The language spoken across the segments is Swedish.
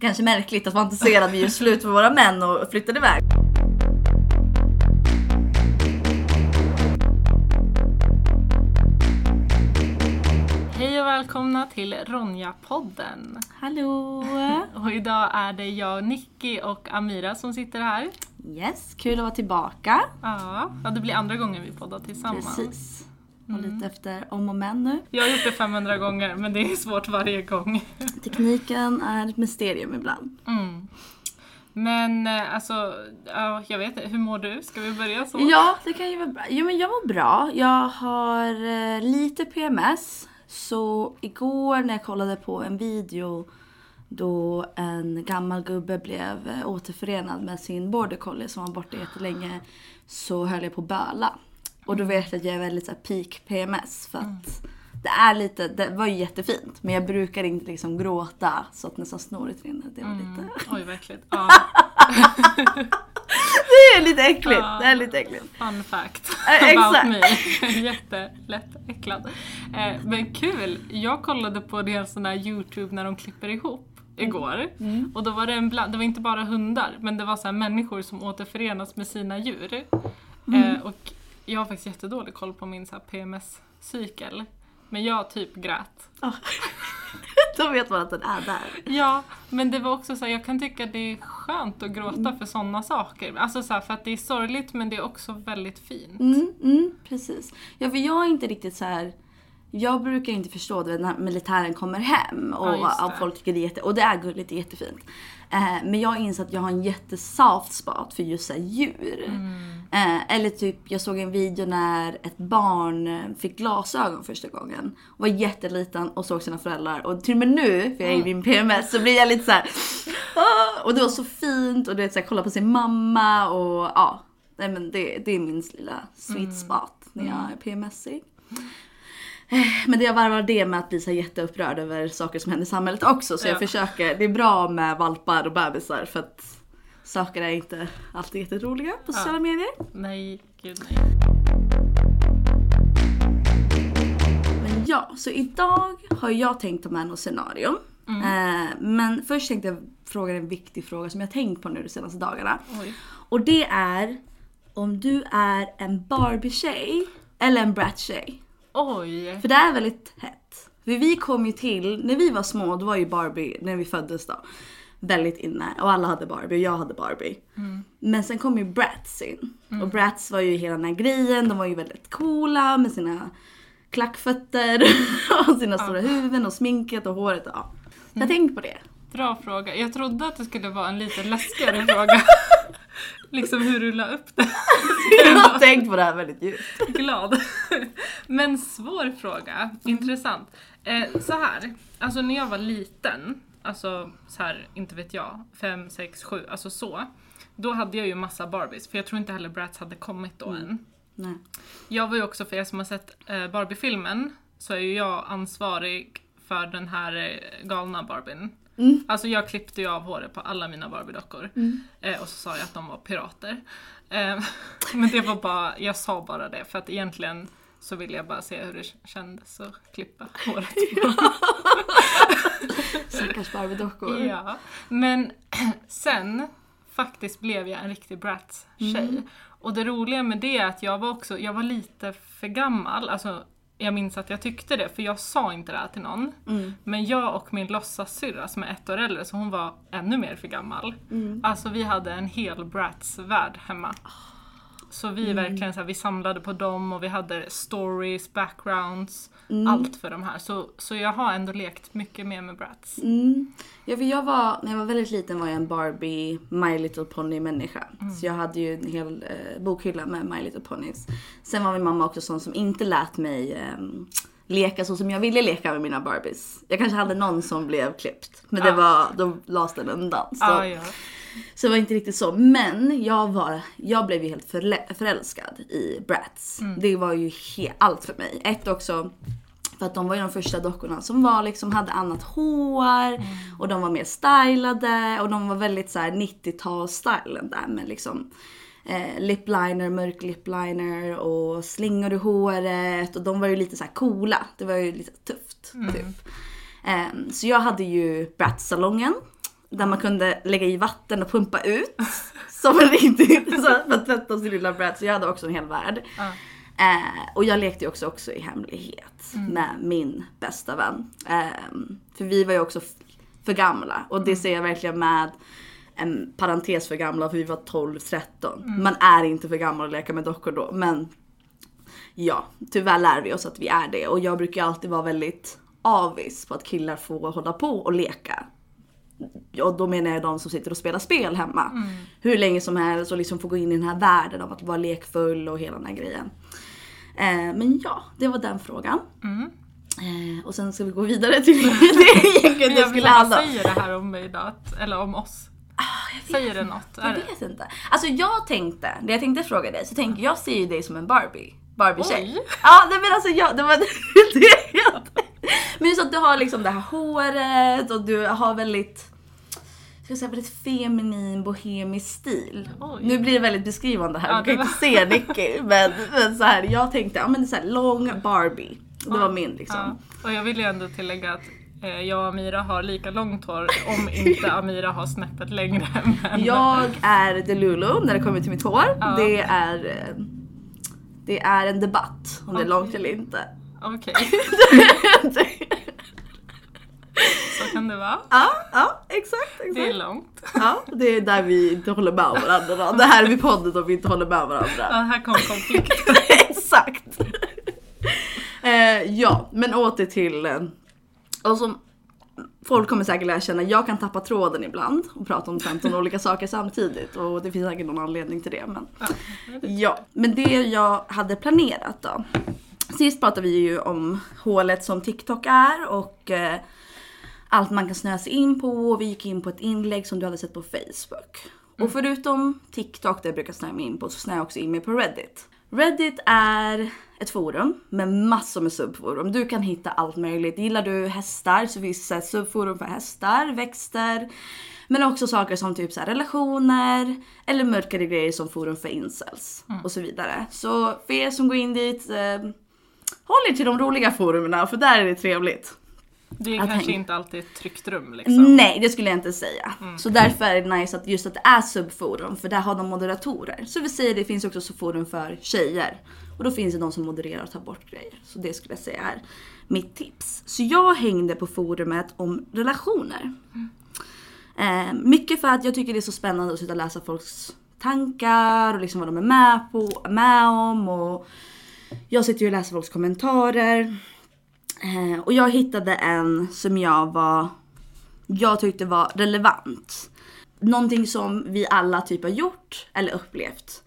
Kanske märkligt att man inte ser att vi gör slut med våra män och flyttar iväg. Hej och välkomna till Ronja-podden. Hallå! Och idag är det jag, Nicky och Amira som sitter här. Yes, kul att vara tillbaka. Ja, ja det blir andra gången vi poddar tillsammans. Precis. Och lite efter om och men nu. Jag har gjort det 500 gånger men det är svårt varje gång. Tekniken är ett mysterium ibland. Mm. Men eh, alltså, ja, jag vet inte, hur mår du? Ska vi börja så? Ja, det kan ju vara bra. Jo men jag mår bra. Jag har eh, lite PMS. Så igår när jag kollade på en video då en gammal gubbe blev eh, återförenad med sin border collie som var borta jättelänge så höll jag på att böla. Och då vet jag att jag är väldigt så här, peak PMS för att det är lite, det var ju jättefint men jag brukar inte liksom gråta så att nästan snoret rinner. Det var lite... Mm. Oj, verkligen. Ja, Det är lite äckligt, Ja. det är lite äckligt. fun fact Eh, about me. Jättelätt äcklad. Eh, men kul! Jag kollade på deras sån här YouTube när de klipper ihop igår. Mm. Och då var det en bland, det var inte bara hundar, men det var så människor som återförenas med sina djur. Mm. Eh, och jag har faktiskt jättedålig koll på min PMS-cykel. Men jag typ grät. Då vet man att den är där. Ja, men det var också så här, jag kan tycka det är skönt att gråta Mm. för sådana saker. Alltså så här, för att det är sorgligt men det är också väldigt fint. Mm, mm, precis. Ja, för jag är inte riktigt så här. Jag brukar inte förstå det när militären kommer hem och Ja, att folk tycker det är jätte... Och det är gulligt, det är jättefint. Eh, men jag inser att jag har en jättesoft spot för just här, djur. Mm. Eh, eller typ, jag såg en video när ett barn fick glasögon första gången. Var jätteliten och såg sina föräldrar. Och till och med nu, för jag är i min PMS, så blir jag lite så här. "Ah!" Och det var så fint och du vet så här, kolla på sin mamma och ja. Nej men det, det är min lilla sweet spot när jag är PMSig. Eh, Men det jag varvar det med att bli så jätteupprörd över saker som händer i samhället också. Så jag Ja. försöker, det är bra med valpar och bebisar för att saker är inte alltid jätteroliga på sociala medier. Nej, gud nej. Men ja, så idag har jag tänkt ta med något scenario. Eh, men först tänkte jag fråga en viktig fråga som jag tänkt på nu de senaste dagarna. Oj. Och det är om du är en Barbie-tjej eller en Brat-tjej. Oj! För det är väldigt hett. För vi kom ju till, när vi var små, då var ju Barbie, när vi föddes då, väldigt inne. Och alla hade Barbie och jag hade Barbie. Men sen kom ju Bratz in. Och Bratz var ju hela den här grejen, de var ju väldigt coola med sina klackfötter och sina stora huvuden och sminket och håret. och Ja. Jag tänkte på det. Bra fråga. Jag trodde att det skulle vara en lite läskigare fråga. liksom hur du la upp det. Jag har tänkt på det här väldigt djupt. Glad. Men svår fråga. Intressant. Eh, så här. Alltså när jag var liten, alltså så här, inte vet jag, fem, sex, sju, alltså så. Då hade jag ju massa Barbies, för jag tror inte heller Bratz hade kommit då än. Nej. Jag var ju också, för er som har sett eh, Barbie-filmen, så är ju jag ansvarig för den här eh, galna Barbien. Mm. Alltså jag klippte ju av håret på alla mina Barbie-dockor. Eh, och så sa jag att de var pirater. Eh, men det var bara, jag sa bara det för att egentligen så ville jag bara se hur det kändes att klippa håret på dem. Stackars Barbie-dockor. Ja. Men sen faktiskt blev jag en riktig Bratz-tjej. Och det roliga med det är att jag var också, jag var lite för gammal. Alltså, jag minns att jag tyckte det, för jag sa inte det här till någon. Mm. Men jag och min låtsassyrra som är ett år äldre, så hon var ännu mer för gammal. Alltså vi hade en hel Bratz-värld hemma. Så vi verkligen så här, vi samlade på dem och vi hade stories, backgrounds, allt för de här. Så, så jag har ändå lekt mycket mer med Bratz. Mm. Ja, för jag var, när jag var väldigt liten var jag en Barbie My Little Pony människa. Så jag hade ju en hel eh, bokhylla med My Little Ponies. Sen var min mamma också sån som inte lät mig ehm, leka så som jag ville leka med mina Barbies. Jag kanske hade någon som blev klippt. Men det Ja. var, då lades den undan. Så, Ja, ja. Så det var inte riktigt så. Men jag, var, jag blev ju helt förälskad i Bratz. Det var ju allt för mig. Ett också för att de var ju de första dockorna som var liksom, hade annat hår och de var mer stylade och de var väldigt så här 90-tals-stylen där med liksom eh, lipliner, mörk lipliner och slingor i håret och de var ju lite så här coola. Det var ju lite tufft typ. Ehm, så jag hade ju Bratz-salongen Där man kunde lägga i vatten och pumpa ut. Som en riktig, så att tvätta sin lilla brat. Så jag hade också en hel värld. Ja. Eh, och jag lekte ju också, också i hemlighet med min bästa vän. Eh, för vi var ju också för gamla. Och det ser jag verkligen med en parentes för gamla för vi var 12-13. Man är inte för gammal att leka med dockor då. Men ja, tyvärr lär vi oss att vi är det. Och jag brukar alltid vara väldigt avis på att killar får hålla på och leka. Och då menar jag de som sitter och spelar spel hemma. Hur länge som helst och liksom får gå in i den här världen av att vara lekfull och hela den här grejen. Eh, men ja, det var den frågan. Eh, och sen ska vi gå vidare till det egentligen jag skulle handla om. säger det här om mig idag? Att- Eller om oss? Säger det något? Jag det? vet inte. Alltså jag tänkte, det jag tänkte fråga dig, så tänkte jag ser ju dig som en Barbie. Barbie-tjej. Ja nej, men alltså jag, det var det jag. Men just att du har liksom det här håret och du har väldigt ska jag säga, väldigt feminin bohemisk stil. Oj. Nu blir det väldigt beskrivande här, Ja, du kan det inte se Nicky. Men, men så här, jag tänkte, ja men det är så här, lång Barbie. Det var min liksom. Ja. Och jag vill ju ändå tillägga att eh, jag och Amira har lika långt hår om inte Amira har snäppet längre. Men... Jag är Delulu när det kommer till mitt hår. Ja. Det är eh, det är en debatt om det är långt eller inte. Okej, så kan det vara. ja, ja, exakt. Det är exakt. långt. Ja, det är där vi inte håller med varandra. Det här är vid podden om vi inte håller med Ja, varandra. här kom konflikten. exakt. Eh, ja, men åter till... Eh, och som folk kommer säkert lära känna, jag kan tappa tråden ibland och prata om 15 olika saker samtidigt. Och det finns säkert någon anledning till det. Men... Ja, Ja, men det jag hade planerat då. Sist pratade vi ju om hålet som TikTok är och eh, allt man kan snöa sig in på. Och vi gick in på ett inlägg som du hade sett på Facebook. Och förutom TikTok där jag brukar snöa mig in på så snöar jag också in mig på Reddit. Reddit är ett forum med massor med subforum. Du kan hitta allt möjligt. Gillar du hästar så finns det subforum för hästar, växter. Men också saker som typ så relationer eller mörkare grejer som forum för incels och så vidare. Så för er som går in dit, eh, håll er till de roliga forumen för där är det trevligt. Det är Att kanske hänga. inte alltid ett tryggt rum liksom. Nej, det skulle jag inte säga. Så därför är det nice att just att det är subforum, för där har de moderatorer. Så vi säger det finns också subforum för tjejer. Och då finns det de som modererar och tar bort grejer. Så det skulle jag säga är mitt tips. Så jag hängde på forumet om relationer. Eh, mycket för att jag tycker det är så spännande att sitta och läsa folks tankar och liksom vad de är med, på, med om. Och jag sitter ju och läser folks kommentarer. Eh, och jag hittade en som jag var jag tyckte var relevant. Någonting som vi alla typ har gjort eller upplevt.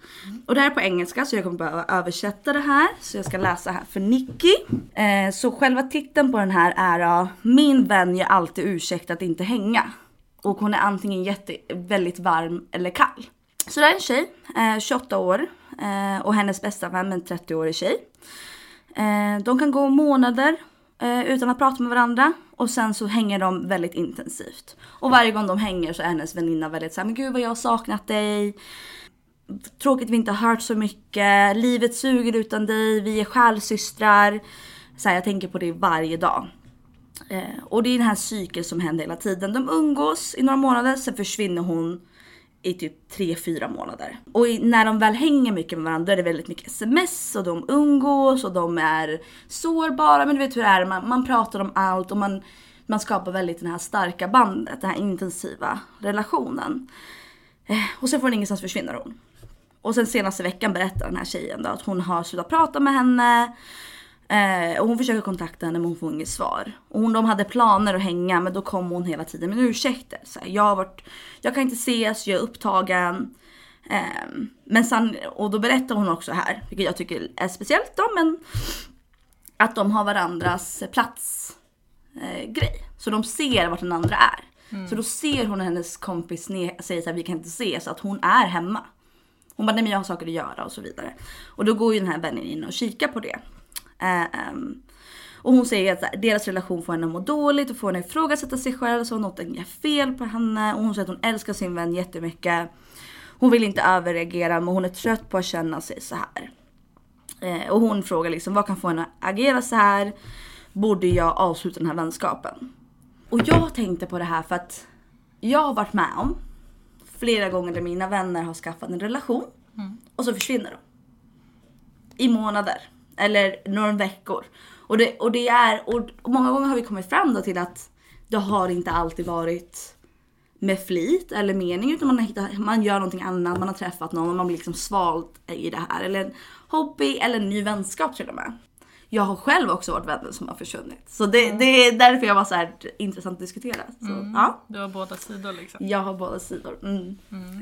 Och det här är på engelska så jag kommer behöva översätta det här. Så jag ska läsa här för Nicky. Eh, så själva titeln på den här är då, Min vän gör alltid ursäkt att inte hänga. Och hon är antingen jätte, väldigt varm eller kall. Så det är en tjej, eh, 28 år. Eh, och hennes bästa vän, en 30-årig tjej. Eh, de kan gå månader Eh, utan att prata med varandra och sen så hänger de väldigt intensivt. Och varje gång de hänger så är hennes väninna väldigt såhär, men gud vad jag har saknat dig. Tråkigt vi inte har hört så mycket, livet suger utan dig, vi är själsystrar. Så här, jag tänker på det varje dag. Eh, och det är den här cykeln som händer hela tiden. De umgås i några månader, sen försvinner hon i typ 3-4 månader. Och när de väl hänger mycket med varandra är det väldigt mycket sms och de umgås och de är sårbara. Men du vet hur det är, man, man pratar om allt och man, man skapar väldigt det här starka bandet, den här intensiva relationen. Eh, och sen får hon ingenstans försvinner hon. Och sen senaste veckan berättar den här tjejen då att hon har slutat prata med henne. Eh, och hon försöker kontakta henne men hon får inget svar. Och hon, de hade planer att hänga men då kom hon hela tiden med ursäkter. Så här, jag, har varit, jag kan inte ses, jag är upptagen. Eh, men sen, och då berättar hon också här, vilket jag tycker är speciellt då, men att de har varandras plats eh. Så de ser vart den andra är. Så då ser hon hennes kompis säger så här, vi kan inte ses, att hon är hemma. Hon bara, nej men jag har saker att göra och så vidare. Och då går ju den här vännen in och kikar på det. Ehm, och hon säger att här, deras relation får henne att må dåligt och får henne att ifrågasätta sig själv så något är fel på henne. Och hon säger att hon älskar sin vän jättemycket. Hon vill inte överreagera men hon är trött på att känna sig så här. Eh, och hon frågar liksom vad kan få henne att agera så här? Borde jag avsluta den här vänskapen? Och jag tänkte på det här för att jag har varit med om flera gånger där mina vänner har skaffat en relation och så försvinner de. I månader eller några veckor. Och det, och det är, och många gånger har vi kommit fram då till att det har inte alltid varit med flit eller mening utan man, har hittat, man gör någonting annat, man har träffat någon och man blir liksom svalt i det här. Eller en hobby eller en ny vänskap till och med. Jag har själv också varit vänner som har försvunnit. Så det, det är därför jag var så här intressant att diskutera. Så, ja. Du har båda sidor liksom. Jag har båda sidor. Mm.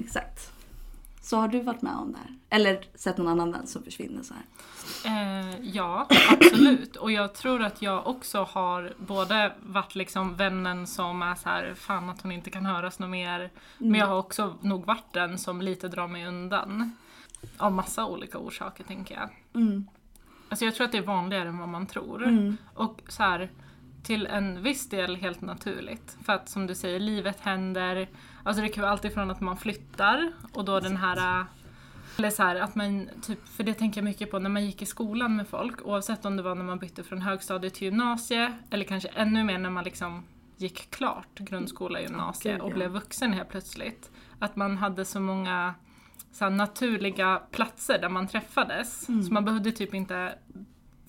Exakt. Så har du varit med om det här? Eller sett någon annan vän som försvinner så här? Eh, ja, absolut. Och jag tror att jag också har både varit liksom vännen som är så här, fan att hon inte kan höras något mer. Men jag har också nog varit den som lite drar mig undan. Av massa olika orsaker tänker jag. Mm. Alltså jag tror att det är vanligare än vad man tror. Mm. Och så här, till en viss del helt naturligt. För att som du säger, livet händer. Alltså det kan vara alltifrån att man flyttar och då den här eller så här, att man, typ, för det tänker jag mycket på när man gick i skolan med folk, oavsett om det var när man bytte från högstadiet till gymnasie, eller kanske ännu mer när man liksom gick klart grundskola, gymnasie gud, och blev vuxen helt plötsligt. Att man hade så många så här, naturliga platser där man träffades, så man behövde typ inte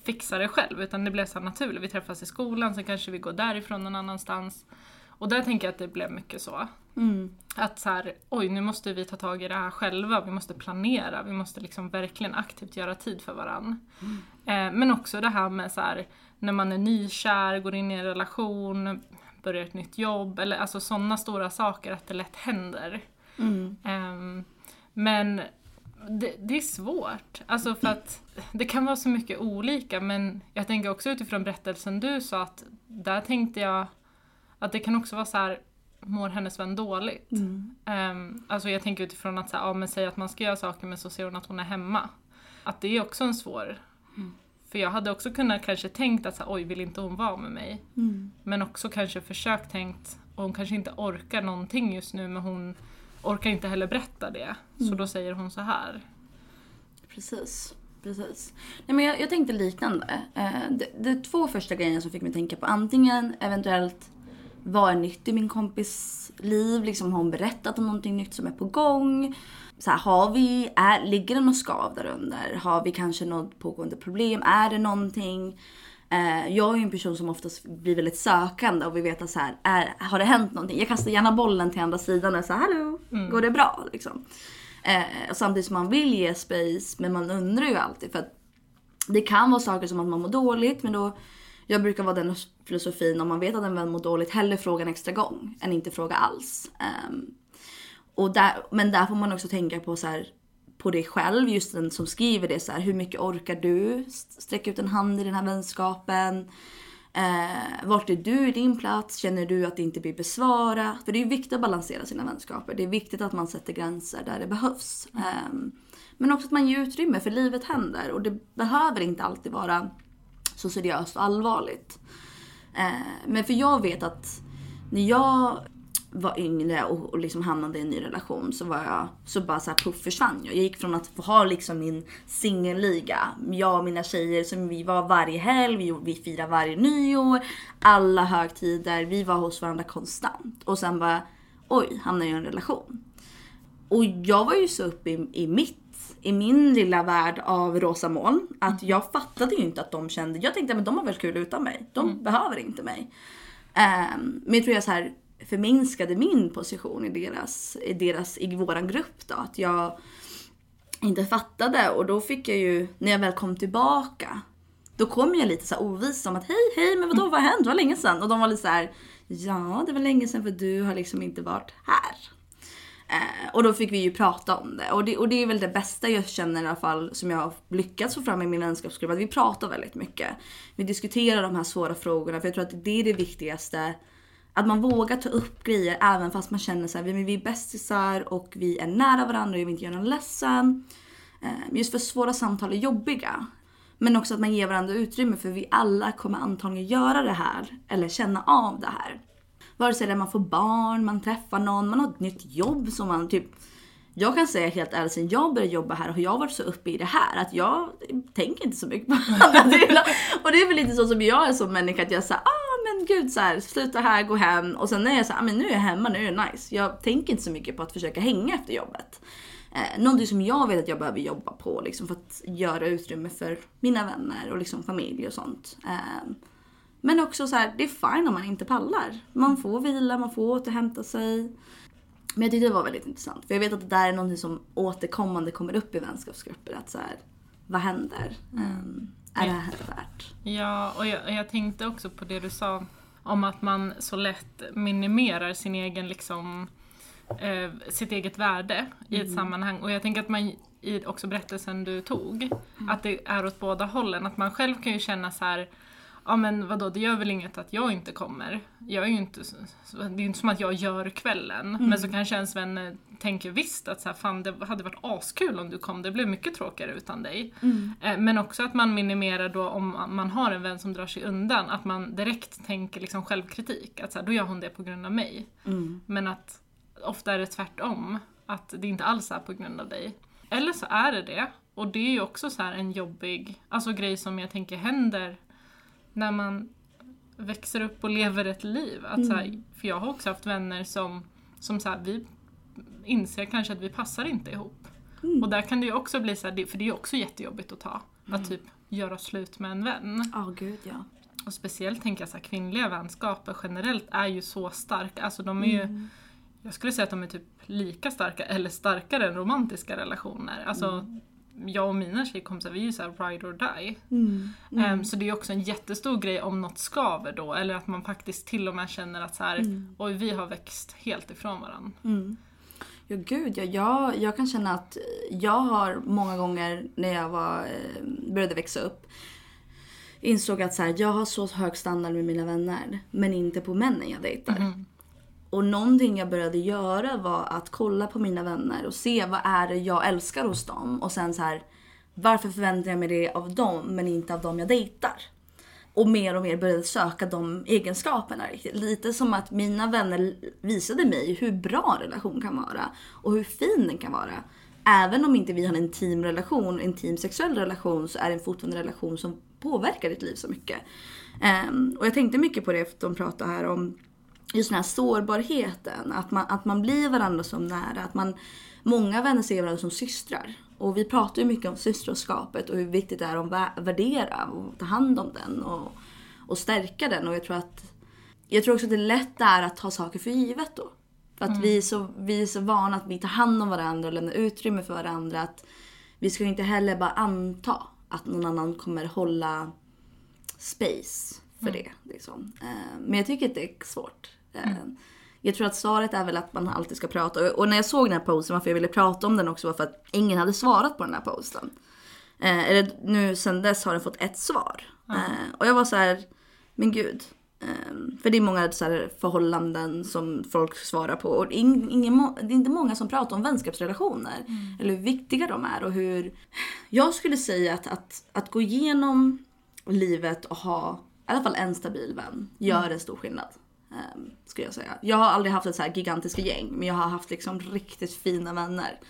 fixa det själv, utan det blev så naturligt. Vi träffas i skolan, sen kanske vi går därifrån någon annanstans. Och där tänker jag att det blev mycket så. Mm. Att så här, oj nu måste vi ta tag i det här själva, vi måste planera, vi måste liksom verkligen aktivt göra tid för varann. Eh, men också det här med så här, när man är nykär, går in i en relation, börjar ett nytt jobb, eller alltså sådana stora saker, att det lätt händer. Mm. Ehm, men det, det är svårt, alltså för att det kan vara så mycket olika men jag tänker också utifrån berättelsen du sa att där tänkte jag att det kan också vara så här mår hennes vän dåligt? Mm. Um, alltså jag tänker utifrån att så här, ja, men säga att man ska göra saker men så ser hon att hon är hemma. Att det är också en svår... För jag hade också kunnat kanske tänkt att så här, oj vill inte hon vara med mig? Mm. Men också kanske försökt tänkt, och hon kanske inte orkar någonting just nu men hon orkar inte heller berätta det. Så då säger hon så här. Precis. Precis. Nej, men jag, jag tänkte liknande. Eh, de, de två första grejerna som fick mig tänka på antingen eventuellt vad är nytt i min kompis liv? Liksom, har hon berättat om någonting nytt som är på gång? Så här, har vi, är, ligger det något skav där under? Har vi kanske något pågående problem? Är det någonting? Eh, jag är ju en person som oftast blir väldigt sökande och vill veta så här, är, har det hänt någonting? Jag kastar gärna bollen till andra sidan och säger hallå, går det bra? Liksom. Eh, samtidigt som man vill ge space, men man undrar ju alltid för att det kan vara saker som att man mår dåligt, men då jag brukar vara den filosofin om man vet att en vän mår dåligt, hellre fråga en extra gång än inte fråga alls. Ehm, och där, men där får man också tänka på så här, på dig själv, just den som skriver det så här, hur mycket orkar du sträcka ut en hand i den här vänskapen? Eh, vart är du i din plats? Känner du att det inte blir besvarat? För det är ju viktigt att balansera sina vänskaper. Det är viktigt att man sätter gränser där det behövs. Eh, men också att man ger utrymme, för livet händer och det behöver inte alltid vara så seriöst och allvarligt. Eh, men för jag vet att när jag var yngre och, och liksom hamnade i en ny relation så var jag så bara så här puff försvann jag. Jag gick från att få ha liksom min singelliga, jag och mina tjejer som vi var varje helg, vi, vi firade varje nyår, alla högtider, vi var hos varandra konstant. Och sen bara, oj, hamnade jag i en relation. Och jag var ju så uppe i, i mitt i min lilla värld av rosa moln att jag fattade ju inte att de kände, jag tänkte att de har väl kul utan mig. De behöver inte mig. Ehm, men jag tror jag så här förminskade min position i deras, i deras, i våran grupp då. Att jag inte fattade och då fick jag ju, när jag väl kom tillbaka, då kom jag lite så här ovis som att hej hej men vadå vad har hänt? Det var länge sedan. Och de var lite så här, ja det var länge sedan för du har liksom inte varit här. Eh, och då fick vi ju prata om det. Och, det. och det är väl det bästa jag känner i alla fall som jag har lyckats få fram i min vänskapsgrupp. Att vi pratar väldigt mycket. Vi diskuterar de här svåra frågorna för jag tror att det är det viktigaste. Att man vågar ta upp grejer även fast man känner så här, vi vi är bästisar och vi är nära varandra och jag vill inte göra någon ledsen. Ehm, just för svåra samtal är jobbiga. Men också att man ger varandra utrymme för vi alla kommer antagligen göra det här eller känna av det här. Vare sig det är man får barn, man träffar någon, man har ett nytt jobb som man typ... Jag kan säga helt ärligt, sen jag började jobba här har jag varit så uppe i det här att jag tänker inte så mycket på andra delar. Och det är väl lite så som jag är som människa, att jag säger ah men gud så här, sluta här, gå hem. Och sen är jag så här, ah, men nu är jag hemma, nu är det nice. Jag tänker inte så mycket på att försöka hänga efter jobbet. Eh, någonting som jag vet att jag behöver jobba på liksom, för att göra utrymme för mina vänner och liksom, familj och sånt. Eh, men också så här, det är fine om man inte pallar. Man får vila, man får återhämta sig. Men jag tyckte det var väldigt intressant. För jag vet att det där är någonting som återkommande kommer upp i vänskapsgrupper. Att så här, vad händer? Um, är det här värt? Ja, och jag, jag tänkte också på det du sa om att man så lätt minimerar sin egen liksom eh, sitt eget värde mm. i ett mm. sammanhang. Och jag tänker att man i också berättelsen du tog, mm. att det är åt båda hållen. Att man själv kan ju känna så här ja men vadå, det gör väl inget att jag inte kommer. Jag är inte, det är ju inte som att jag gör kvällen. Mm. Men så kanske ens vänner tänker visst att så här, fan det hade varit askul om du kom, det blev mycket tråkigare utan dig. Mm. Eh, men också att man minimerar då om man har en vän som drar sig undan, att man direkt tänker liksom självkritik. Att så här, då gör hon det på grund av mig. Mm. Men att ofta är det tvärtom, att det inte alls är på grund av dig. Eller så är det det. Och det är ju också så en jobbig alltså grej som jag tänker händer när man växer upp och lever ett liv. Att, så här, mm. för jag har också haft vänner som, som så här, vi inser kanske att vi passar inte ihop. Mm. Och där kan det ju också bli så här, för det är ju också jättejobbigt att ta. Mm. Att typ göra slut med en vän. Ja, oh, gud ja. Och speciellt tänker jag så här, kvinnliga vänskaper generellt är ju så starka. Alltså de är ju, mm. jag skulle säga att de är typ lika starka eller starkare än romantiska relationer. Alltså mm jag och mina tjejkompisar vi är ju såhär ride or die. Mm. Mm. Um, så det är också en jättestor grej om något skaver då, eller att man faktiskt till och med känner att så här, mm. oj vi har växt helt ifrån varandra. Mm. Ja gud, ja, jag, jag kan känna att jag har många gånger när jag var, eh, började växa upp insåg att så här, jag har så hög standard med mina vänner men inte på männen jag dejtar. Och någonting jag började göra var att kolla på mina vänner och se vad är det jag älskar hos dem. Och sen så här, varför förväntar jag mig det av dem men inte av dem jag dejtar? Och mer och mer började söka de egenskaperna. Lite som att mina vänner visade mig hur bra en relation kan vara och hur fin den kan vara. Även om inte vi har en intim relation, en intim sexuell relation så är det en fortfarande relation som påverkar ditt liv så mycket. Um, och jag tänkte mycket på det efter de pratade här om just den här sårbarheten. Att man, att man blir varandra som nära. Att man, många vänner ser varandra som systrar. Och vi pratar ju mycket om systraskapet och hur viktigt det är att värdera och ta hand om den och, och stärka den. Och jag tror att jag tror också att det är lätt är att ta saker för givet då. För att mm. vi, är så, vi är så vana att vi tar hand om varandra och lämnar utrymme för varandra. Att vi ska inte heller bara anta att någon annan kommer hålla space för mm. det. Liksom. Eh, men jag tycker att det är svårt. Mm. Eh, jag tror att svaret är väl att man alltid ska prata. Och när jag såg den här posten, varför jag ville prata om den också var för att ingen hade svarat på den här posten. Eh, eller nu sen dess har den fått ett svar. Mm. och jag var så här, men gud. för det är många så här, förhållanden som folk svarar på. Och ingen, det är inte många som pratar om vänskapsrelationer. Mm. Eller hur viktiga de är och hur... Jag skulle säga att, att, att gå igenom livet och ha i alla fall en stabil vän gör mm. en stor skillnad. Um, skulle jag säga. Jag har aldrig haft ett så här gigantiskt gäng men jag har haft liksom riktigt fina vänner.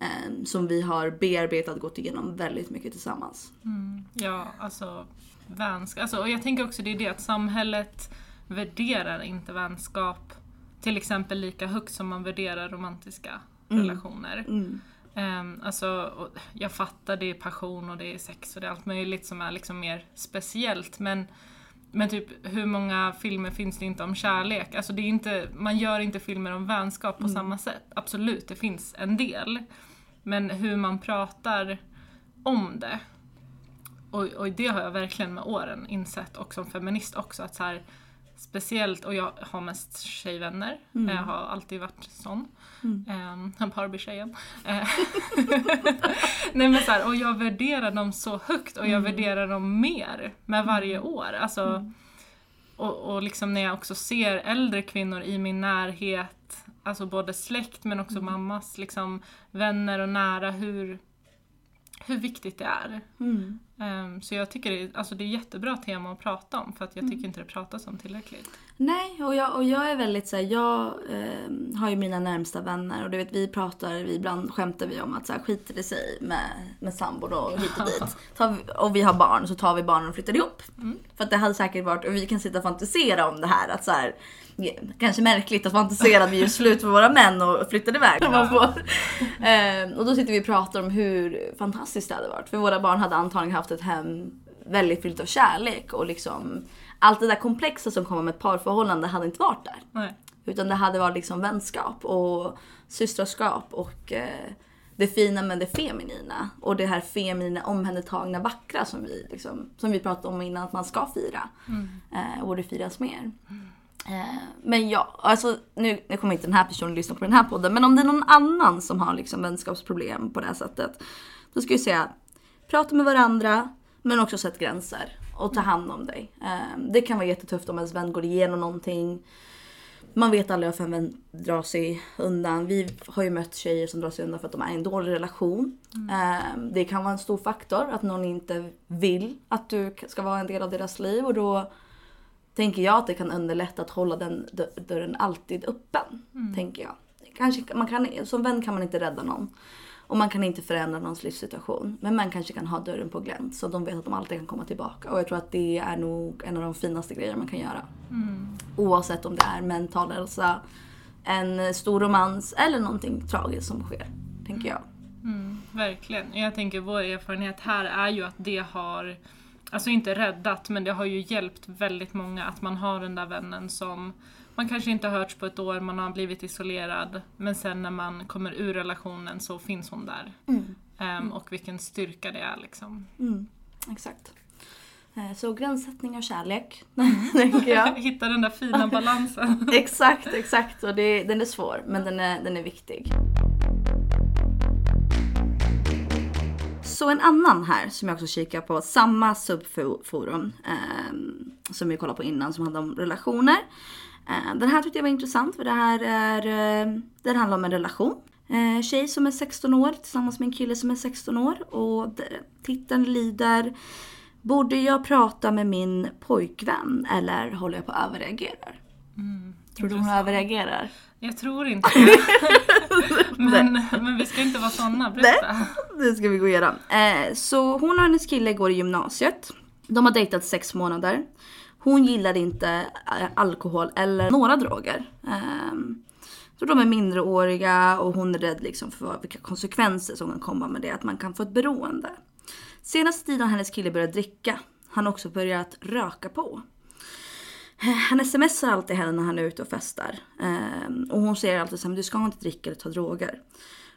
Um, som vi har bearbetat och gått igenom väldigt mycket tillsammans. Mm. Ja, alltså vänskap. Alltså, och jag tänker också det är det att samhället värderar inte vänskap till exempel lika högt som man värderar romantiska mm. relationer. Mm. Um, alltså, jag fattar det är passion och det är sex och det är allt möjligt som är liksom mer speciellt men men typ hur många filmer finns det inte om kärlek? Alltså det är inte, man gör inte filmer om vänskap på mm. samma sätt. Absolut, det finns en del. Men hur man pratar om det. Och, och det har jag verkligen med åren insett och som feminist också att så här, Speciellt, och jag har mest tjejvänner. Mm. Jag har alltid varit sån. Mm. Barbie-tjejen. Eh, Nej men så här, och jag värderar dem så högt och jag mm. värderar dem mer med varje mm. år. Alltså, mm. och, och liksom när jag också ser äldre kvinnor i min närhet, alltså både släkt men också mm. mammas liksom, vänner och nära, hur, hur viktigt det är. Ehm, så jag tycker det är, alltså det är jättebra tema att prata om för att Mm. jag tycker inte det pratas om tillräckligt. Nej, och jag, och jag är väldigt såhär, jag eh, har ju mina närmsta vänner och du vet vi pratar, vi, ibland skämtar vi om att såhär, skiter det sig med, med sambon och hit och dit. Vi, och vi har barn så tar vi barnen och flyttar ihop. För att det hade säkert varit, och vi kan sitta och fantisera om det här att såhär, kanske märkligt att fantisera att vi gör slut med våra män och flyttar iväg. Eh, och då sitter vi och pratar om hur fantastiskt det hade varit. För våra barn hade antagligen haft ett hem väldigt fyllt av kärlek och liksom allt det där komplexa som kommer med ett parförhållande hade inte varit där. Nej. Utan det hade varit liksom vänskap och systraskap och eh, det fina med det feminina. Och det här feminina, omhändertagna, vackra som vi, liksom, som vi pratade om innan att man ska fira. Eh, och det firas mer. Eh, men ja, alltså nu, nu kommer inte den här personen lyssna på den här podden. Men om det är någon annan som har liksom vänskapsproblem på det här sättet. Då ska jag säga, prata med varandra men också sätt gränser. Och ta hand om dig. Eh, det kan vara jättetufft om ens vän går igenom någonting. Man vet aldrig varför en vän drar sig undan. Vi har ju mött tjejer som drar sig undan för att de är i en dålig relation. Eh, Det kan vara en stor faktor att någon inte vill att du ska vara en del av deras liv och då tänker jag att det kan underlätta att hålla den dö- dörren alltid öppen. Tänker jag. Kanske, man kan, som vän kan man inte rädda någon. Och man kan inte förändra någons livssituation. Men man kanske kan ha dörren på glänt så de vet att de alltid kan komma tillbaka. Och jag tror att det är nog en av de finaste grejer man kan göra. Oavsett om det är mental hälsa, en stor romans eller någonting tragiskt som sker. Tänker jag. Mm, verkligen. Jag tänker vår erfarenhet här är ju att det har, alltså inte räddat, men det har ju hjälpt väldigt många att man har den där vännen som man kanske inte har hörts på ett år, man har blivit isolerad, men sen när man kommer ur relationen så finns hon där. Ehm, och vilken styrka det är liksom. Mm, exakt. Eh, Så gränssättning och kärlek, tänker jag. Hitta den där fina balansen. Exakt, exakt. Och det, den är svår, men den är, den är viktig. Så en annan här som jag också kikar på, samma subforum eh, som vi kollade på innan som handlar om relationer. Eh, den här tyckte jag var intressant för det här är, eh, den handlar om en relation. Eh, tjej som är 16 år tillsammans med en kille som är 16 år och titeln lyder Borde jag prata med min pojkvän eller håller jag på att överreagera? Tror du hon överreagerar? Jag tror inte det. men, men vi ska inte vara såna, berätta. Det ska vi gå igenom. Så hon och hennes kille går i gymnasiet. De har dejtat sex månader. Hon gillar inte eh, alkohol eller några droger. Ehm, så de är mindreåriga och hon är rädd liksom för vilka konsekvenser som kan komma med det. Att man kan få ett beroende. Senaste tiden har hennes kille börjat dricka. Han har också börjat röka på. Eh, han smsar alltid henne när han är ute och festar. Ehm, och hon säger alltid så här, du ska inte dricka eller ta droger.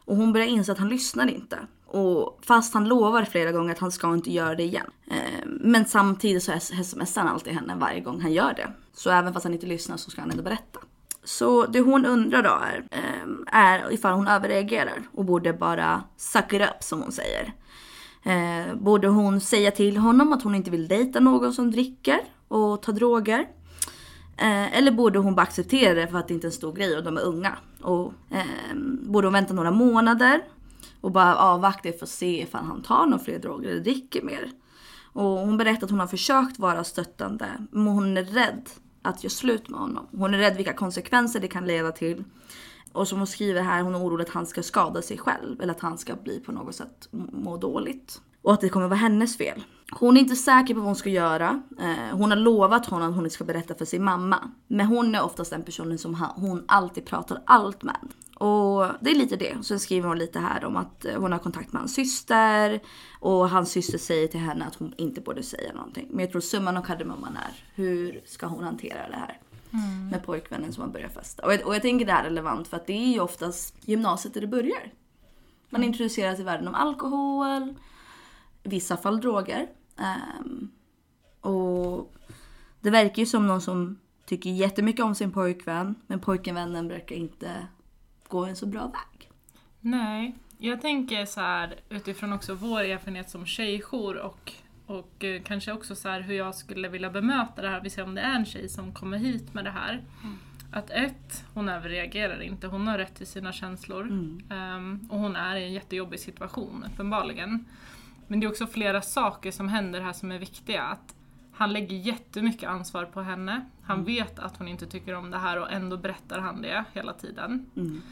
Och hon börjar inse att han lyssnar inte. Och fast han lovar flera gånger att han ska inte göra det igen. Eh, men samtidigt så smsar han alltid henne varje gång han gör det. Så även fast han inte lyssnar så ska han ändå berätta. Så det hon undrar då är, eh, är ifall hon överreagerar och borde bara suck it up som hon säger. Eh, borde hon säga till honom att hon inte vill dejta någon som dricker och tar droger? Eller borde hon bara acceptera det för att det inte är en stor grej och de är unga? Och, eh, borde hon vänta några månader och bara avvakta för att se ifall han tar några fler droger eller dricker mer? Och hon berättar att hon har försökt vara stöttande men hon är rädd att göra slut med honom. Hon är rädd vilka konsekvenser det kan leda till. Och som hon skriver här, hon är orolig att han ska skada sig själv eller att han ska bli på något sätt må dåligt. Och att det kommer vara hennes fel. Hon är inte säker på vad hon ska göra. Eh, hon har lovat honom att hon inte ska berätta för sin mamma. Men hon är oftast den personen som hon alltid pratar allt med. Och det är lite det. Sen skriver hon lite här om att eh, hon har kontakt med hans syster. Och hans syster säger till henne att hon inte borde säga någonting. Men jag tror summan av kardemumman är hur ska hon hantera det här? Med pojkvännen som har börjat festa. Och jag, och jag tänker det här är relevant för att det är ju oftast gymnasiet där det börjar. Man introduceras i världen om alkohol, i vissa fall droger. Ehm, och det verkar ju som någon som tycker jättemycket om sin pojkvän men pojkvännen verkar inte gå en så bra väg. Nej, jag tänker så här utifrån också vår erfarenhet som tjejjour och, och eh, kanske också så här hur jag skulle vilja bemöta det här, vi ser om det är en tjej som kommer hit med det här. Att ett, hon överreagerar inte, hon har rätt till sina känslor. Ehm, och hon är i en jättejobbig situation uppenbarligen. Men det är också flera saker som händer här som är viktiga. Att han lägger jättemycket ansvar på henne. Han vet att hon inte tycker om det här och ändå berättar han det hela tiden. Mm.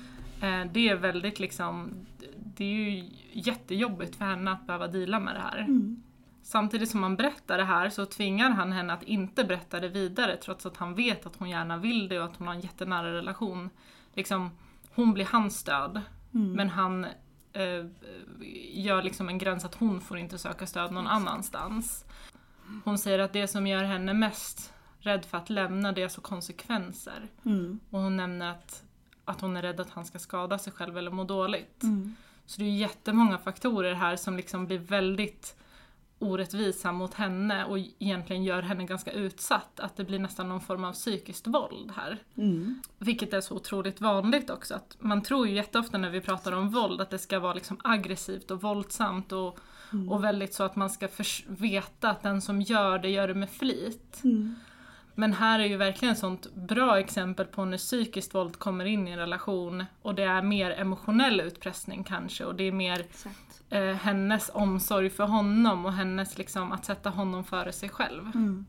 Eh, Det är väldigt liksom, det är ju jättejobbigt för henne att behöva deala med det här. Mm. Samtidigt som han berättar det här så tvingar han henne att inte berätta det vidare trots att han vet att hon gärna vill det och att hon har en jättenära relation. Liksom, hon blir hans stöd Mm. men han eh, gör liksom en gräns att hon får inte söka stöd någon annanstans. Hon säger att det som gör henne mest rädd för att lämna det är alltså konsekvenser. Mm. Och hon nämner att, att hon är rädd att han ska skada sig själv eller må dåligt. Mm. Så det är jättemånga faktorer här som liksom blir väldigt orättvisa mot henne och egentligen gör henne ganska utsatt. Att det blir nästan någon form av psykiskt våld här. Mm. Vilket är så otroligt vanligt också. Att man tror ju jätteofta när vi pratar om våld att det ska vara liksom aggressivt och våldsamt och, och väldigt så att man ska veta att den som gör det gör det med flit. Mm. Men här är ju verkligen ett sånt bra exempel på när psykiskt våld kommer in i en relation och det är mer emotionell utpressning kanske och det är mer eh, hennes omsorg för honom och hennes liksom att sätta honom före sig själv. Mm.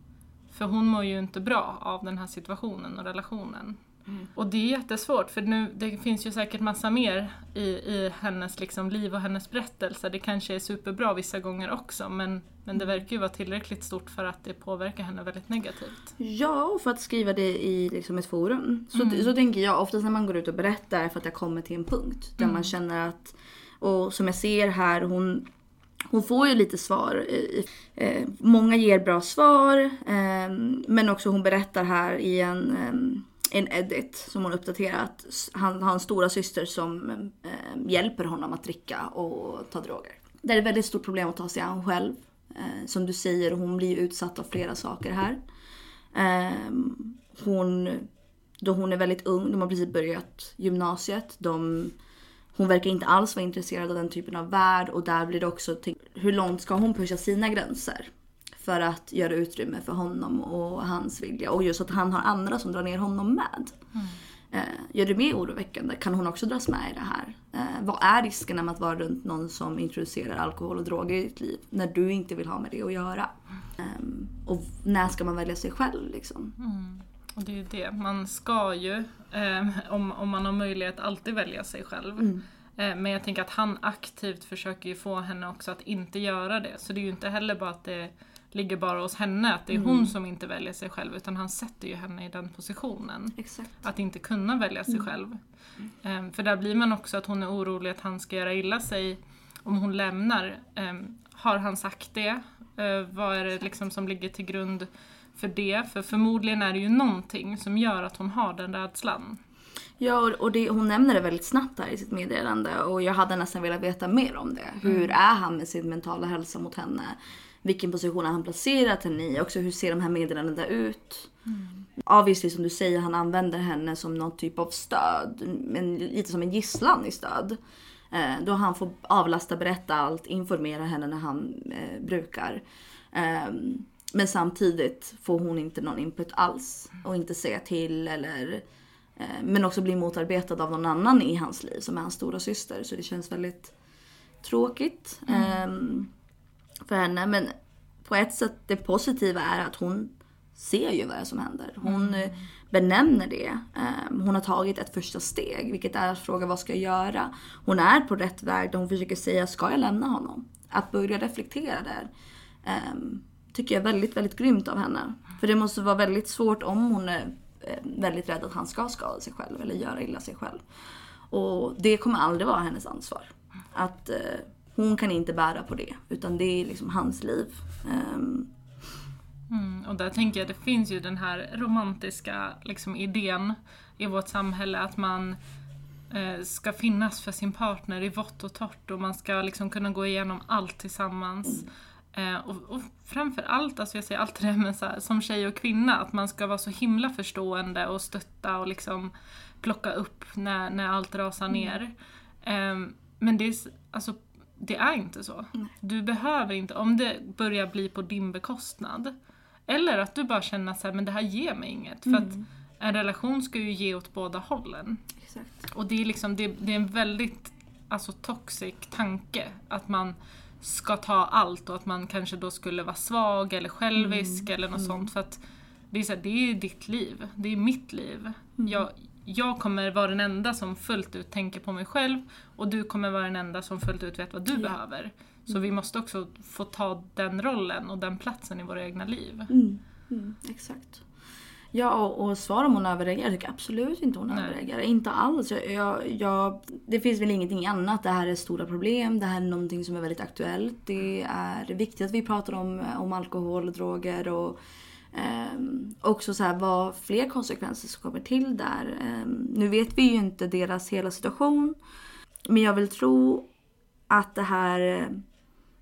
För hon mår ju inte bra av den här situationen och relationen. Mm. Och det är jättesvårt för nu, det finns ju säkert massa mer i, i hennes liksom liv och hennes berättelse. Det kanske är superbra vissa gånger också men, men det verkar ju vara tillräckligt stort för att det påverkar henne väldigt negativt. Ja, och för att skriva det i liksom ett forum. Så, Mm. så tänker jag oftast när man går ut och berättar för att jag kommer till en punkt där Mm. man känner att, och som jag ser här, hon, hon får ju lite svar. Eh, många ger bra svar, eh, men också hon berättar här i en, eh, en edit som hon uppdaterat. Han har en stora syster som eh, hjälper honom att dricka och ta droger. Det är ett väldigt stort problem att ta sig an själv. Eh, som du säger, hon blir utsatt av flera saker här. Eh, hon, då hon är väldigt ung, de har precis börjat gymnasiet. De, hon verkar inte alls vara intresserad av den typen av värld och där blir det också till, hur långt ska hon pusha sina gränser? För att göra utrymme för honom och hans vilja och just att han har andra som drar ner honom med. Eh, gör det mer oroväckande? Kan hon också dras med i det här? Eh, vad är riskerna med att vara runt någon som introducerar alkohol och droger i ditt liv när du inte vill ha med det att göra? Ehm, och när ska man välja sig själv liksom? Och det är ju det, man ska ju, eh, om, om man har möjlighet, alltid välja sig själv. Mm. Eh, men jag tänker att han aktivt försöker ju få henne också att inte göra det. Så det är ju inte heller bara att det ligger bara hos henne, att det är Mm. hon som inte väljer sig själv, utan han sätter ju henne i den positionen. Exakt. Att inte kunna välja sig själv. Eh, för där blir man också att hon är orolig att han ska göra illa sig om hon lämnar. Eh, har han sagt det? Eh, vad är det liksom som ligger till grund för det? För förmodligen är det ju någonting som gör att hon har den rädslan. Ja, och- och det, hon nämner det väldigt snabbt här i sitt meddelande och jag hade nästan velat veta mer om det. Hur är han med sin mentala hälsa mot henne? Vilken position har han placerat henne i? Också hur ser de här meddelandena ut? Obviously som du säger, han använder henne som någon typ av stöd. Men lite som en gisslan i stöd. Eh, då han får avlasta, berätta allt, informera henne när han eh, brukar. Ehm, men samtidigt får hon inte någon input alls och inte säga till eller eh, men också bli motarbetad av någon annan i hans liv som är hans stora syster. Så det känns väldigt tråkigt ehm, för henne. Men på ett sätt det positiva är att hon ser ju vad som händer. Hon eh, benämner det. Ehm, hon har tagit ett första steg, vilket är att fråga vad ska jag göra? Hon är på rätt väg där hon försöker säga, ska jag lämna honom? Att börja reflektera där. ehm, tycker jag är väldigt, väldigt grymt av henne. För det måste vara väldigt svårt om hon är eh, väldigt rädd att han ska skada sig själv eller göra illa sig själv. Och det kommer aldrig vara hennes ansvar. Att eh, hon kan inte bära på det, utan det är liksom hans liv. Ehm, Mm, och där tänker jag, det finns ju den här romantiska liksom, idén i vårt samhälle att man eh, ska finnas för sin partner i vått och torrt och man ska liksom kunna gå igenom allt tillsammans. Eh, och, och framför allt, alltså jag säger alltid det men så här, som tjej och kvinna, att man ska vara så himla förstående och stötta och liksom plocka upp när, när allt rasar ner. Eh, men det är, alltså, det är inte så. Du behöver inte, om det börjar bli på din bekostnad, eller att du bara känner att så här, men det här ger mig inget. För att en relation ska ju ge åt båda hållen. exakt. Och det är, liksom, det, det är en väldigt alltså, toxic tanke att man ska ta allt och att man kanske då skulle vara svag eller självisk Mm. eller något sånt. För att det är, så här, det är ditt liv, det är mitt liv. Mm. Jag, jag kommer vara den enda som fullt ut tänker på mig själv och du kommer vara den enda som fullt ut vet vad du behöver. Så vi måste också få ta den rollen och den platsen i våra egna liv. Mm. Mm, exakt. Ja, och, och svar om hon överreagerar, jag tycker absolut inte hon Nej. överreagerar. Inte alls. Jag, jag, jag, det finns väl ingenting annat. Det här är stora problem. Det här är någonting som är väldigt aktuellt. Det är viktigt att vi pratar om, om alkohol och droger och ehm, också så här, vad fler konsekvenser som kommer till där. Ehm, nu vet vi ju inte deras hela situation. Men jag vill tro att det här,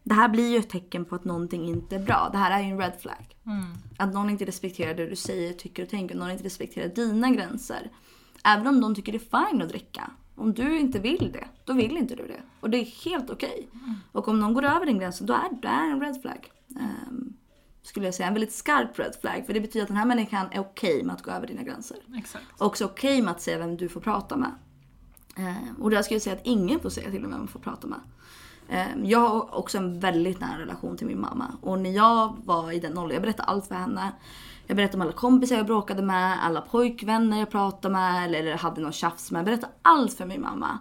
det här blir ju ett tecken på att någonting inte är bra. Det här är ju en red flag. Mm. Att någon inte respekterar det du säger, tycker och tänker. Någon inte respekterar dina gränser. Även om de tycker det är fine att dricka. Om du inte vill det, då vill inte du det. Och det är helt okej. Och om någon går över den gränsen, då är det en red flag. Ehm, skulle jag säga. En väldigt skarp red flag. För det betyder att den här människan är okej med att gå över dina gränser. Exakt. Och också okej med att säga vem du får prata med. Ehm, och där skulle jag säga att ingen får säga till vem man får prata med. Ehm, jag har också en väldigt nära relation till min mamma. Och när jag var i den åldern, jag berättade allt för henne. Jag berättade om alla kompisar jag bråkade med, alla pojkvänner jag pratade med eller, eller hade någon tjafs med. Jag berättade allt för min mamma.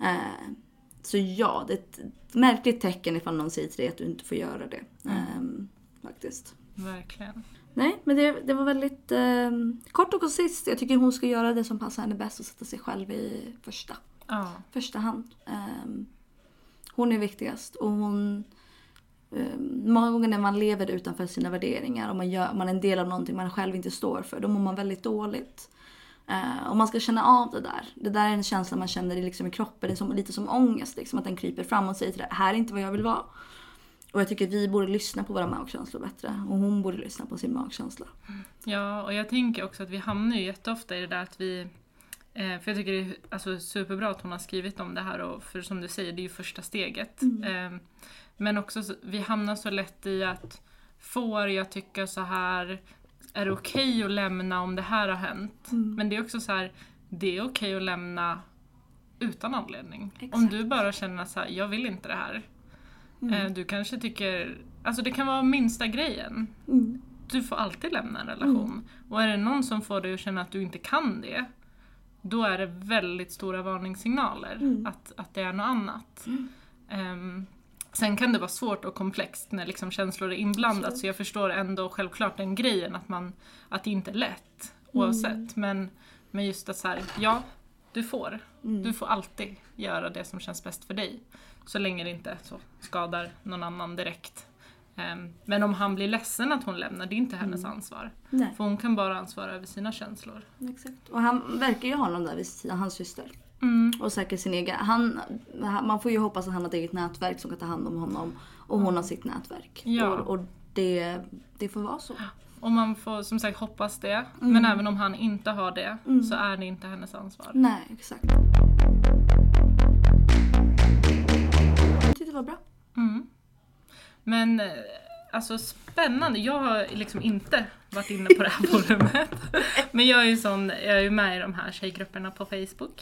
Ehm, så ja, det är ett märkligt tecken ifall någon säger till dig att du inte får göra det. Ehm, faktiskt. Verkligen. Nej, men det, det var väldigt eh, kort och koncist. Jag tycker hon ska göra det som passar henne bäst och sätta sig själv i första, Ja. första hand. Ehm, hon är viktigast och hon... ehm, många gånger när man lever utanför sina värderingar och man, gör, man är en del av någonting man själv inte står för, då mår man väldigt dåligt. Eh, och man ska känna av det där. Det där är en känsla man känner liksom i kroppen, det är som, lite som ångest. Liksom, att den kryper fram och säger till dig, här är inte vad jag vill vara. Och jag tycker att vi borde lyssna på våra magkänslor bättre. Och hon borde lyssna på sin magkänsla. Ja, och jag tänker också att vi hamnar ju jätteofta i det där att vi eh, för jag tycker det är alltså, superbra att hon har skrivit om det här och för som du säger, det är ju första steget. Eh, men också, så- vi hamnar så lätt i att får jag tycka så här? Är det okej att lämna om det här har hänt? Men det är också så här, det är okej att lämna utan anledning. Om Exakt. du bara känner så här, jag vill inte det här. Eh, du kanske tycker, alltså det kan vara minsta grejen. Mm. Du får alltid lämna en relation. Och är det någon som får dig att känna att du inte kan det, då är det väldigt stora varningssignaler att, att det är något annat. Ehm, sen kan det vara svårt och komplext när liksom känslor är inblandat, så jag förstår ändå självklart den grejen att, man, att det inte är lätt oavsett. Men, men just att så här, ja, du får. Du får alltid göra det som känns bäst för dig. Så länge det inte så skadar någon annan direkt. Ehm, Men om han blir ledsen att hon lämnar, det är inte hennes ansvar. Nej, För hon kan bara ansvara över sina känslor. exakt. Och han verkar ju ha någon där vid sidan, hans syster. Mm. Och säkert sin egen. Han, man får ju hoppas att han har ett eget nätverk som kan ta hand om honom. Och hon har sitt nätverk. Ja. Och, och det, det får vara så. Och man får som sagt hoppas det. Mm. Men även om han inte har det så är det inte hennes ansvar. Nej, exakt. Det var bra. Mm. Men eh, alltså spännande. Jag har liksom inte varit inne på det här forumet. Men jag är ju sån, jag är ju med i de här tjejgrupperna på Facebook.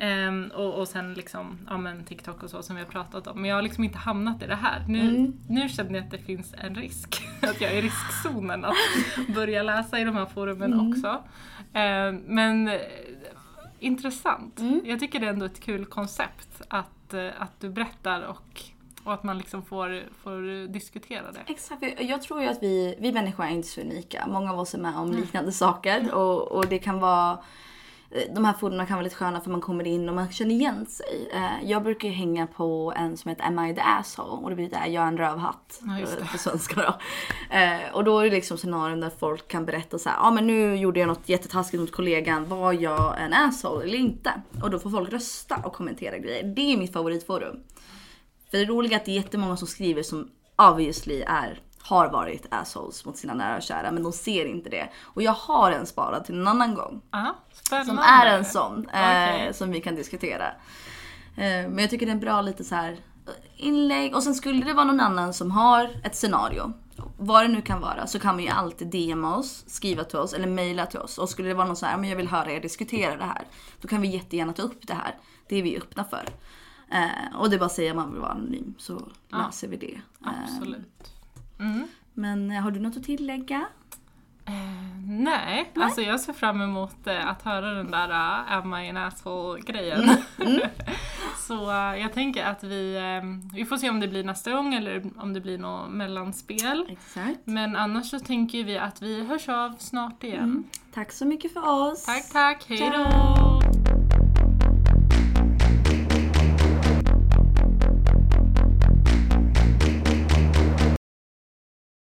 Ehm, och, och sen liksom, ja men TikTok och så som vi har pratat om. Men jag har liksom inte hamnat i det här. Nu, Mm. nu känner jag att det finns en risk. Att jag är i riskzonen att börja läsa i de här forumen Mm. också. Ehm, men eh, intressant. Mm. Jag tycker det är ändå ett kul koncept att, eh, att du berättar och, och att man liksom får, får diskutera det. Exakt. Jag tror ju att vi, vi människor är inte så unika. Många av oss är med om liknande saker. Och, och det kan vara... De här forumen kan vara lite sköna för man kommer in och man känner igen sig. Eh, Jag brukar ju hänga på en som heter Am I the asshole? Och det betyder jag är en rövhatt. Ja, eh, På svenska då. Eh, Och då är det liksom scenarion där folk kan berätta så här, ja ah, men nu gjorde jag något jättetaskigt mot kollegan, var jag en asshole eller inte? Och då får folk rösta och kommentera grejer. Det är mitt favoritforum. För det roliga är att det är jättemånga som skriver som obviously är, har varit assholes mot sina nära och kära men de ser inte det. Och jag har en sparad till en annan gång. Aha. Som är en sån. Okej. Eh, som vi kan diskutera. Eh, men jag tycker det är en bra lite så här eh, inlägg. Och sen skulle det vara någon annan som har ett scenario. Vad det nu kan vara så kan man ju alltid DMa oss, skriva till oss eller mejla till oss. Och skulle det vara någon så här, men jag vill höra er diskutera det här. Då kan vi jättegärna ta upp det här. Det är vi öppna för. Eh, och det är bara att säga att man vill vara anonym så Ja. löser vi det. Eh, Absolut. Mm. men eh, har du något att tillägga? Eh, nej, alltså jag ser fram emot eh, att höra den där uh, Am I an asshole-grejen. Så eh, jag tänker att vi, eh, vi får se om det blir nästa gång eller om det blir något mellanspel. Exakt. Men annars så tänker vi att vi hörs av snart igen. Tack så mycket för oss. Tack, tack, hej Ciao. då!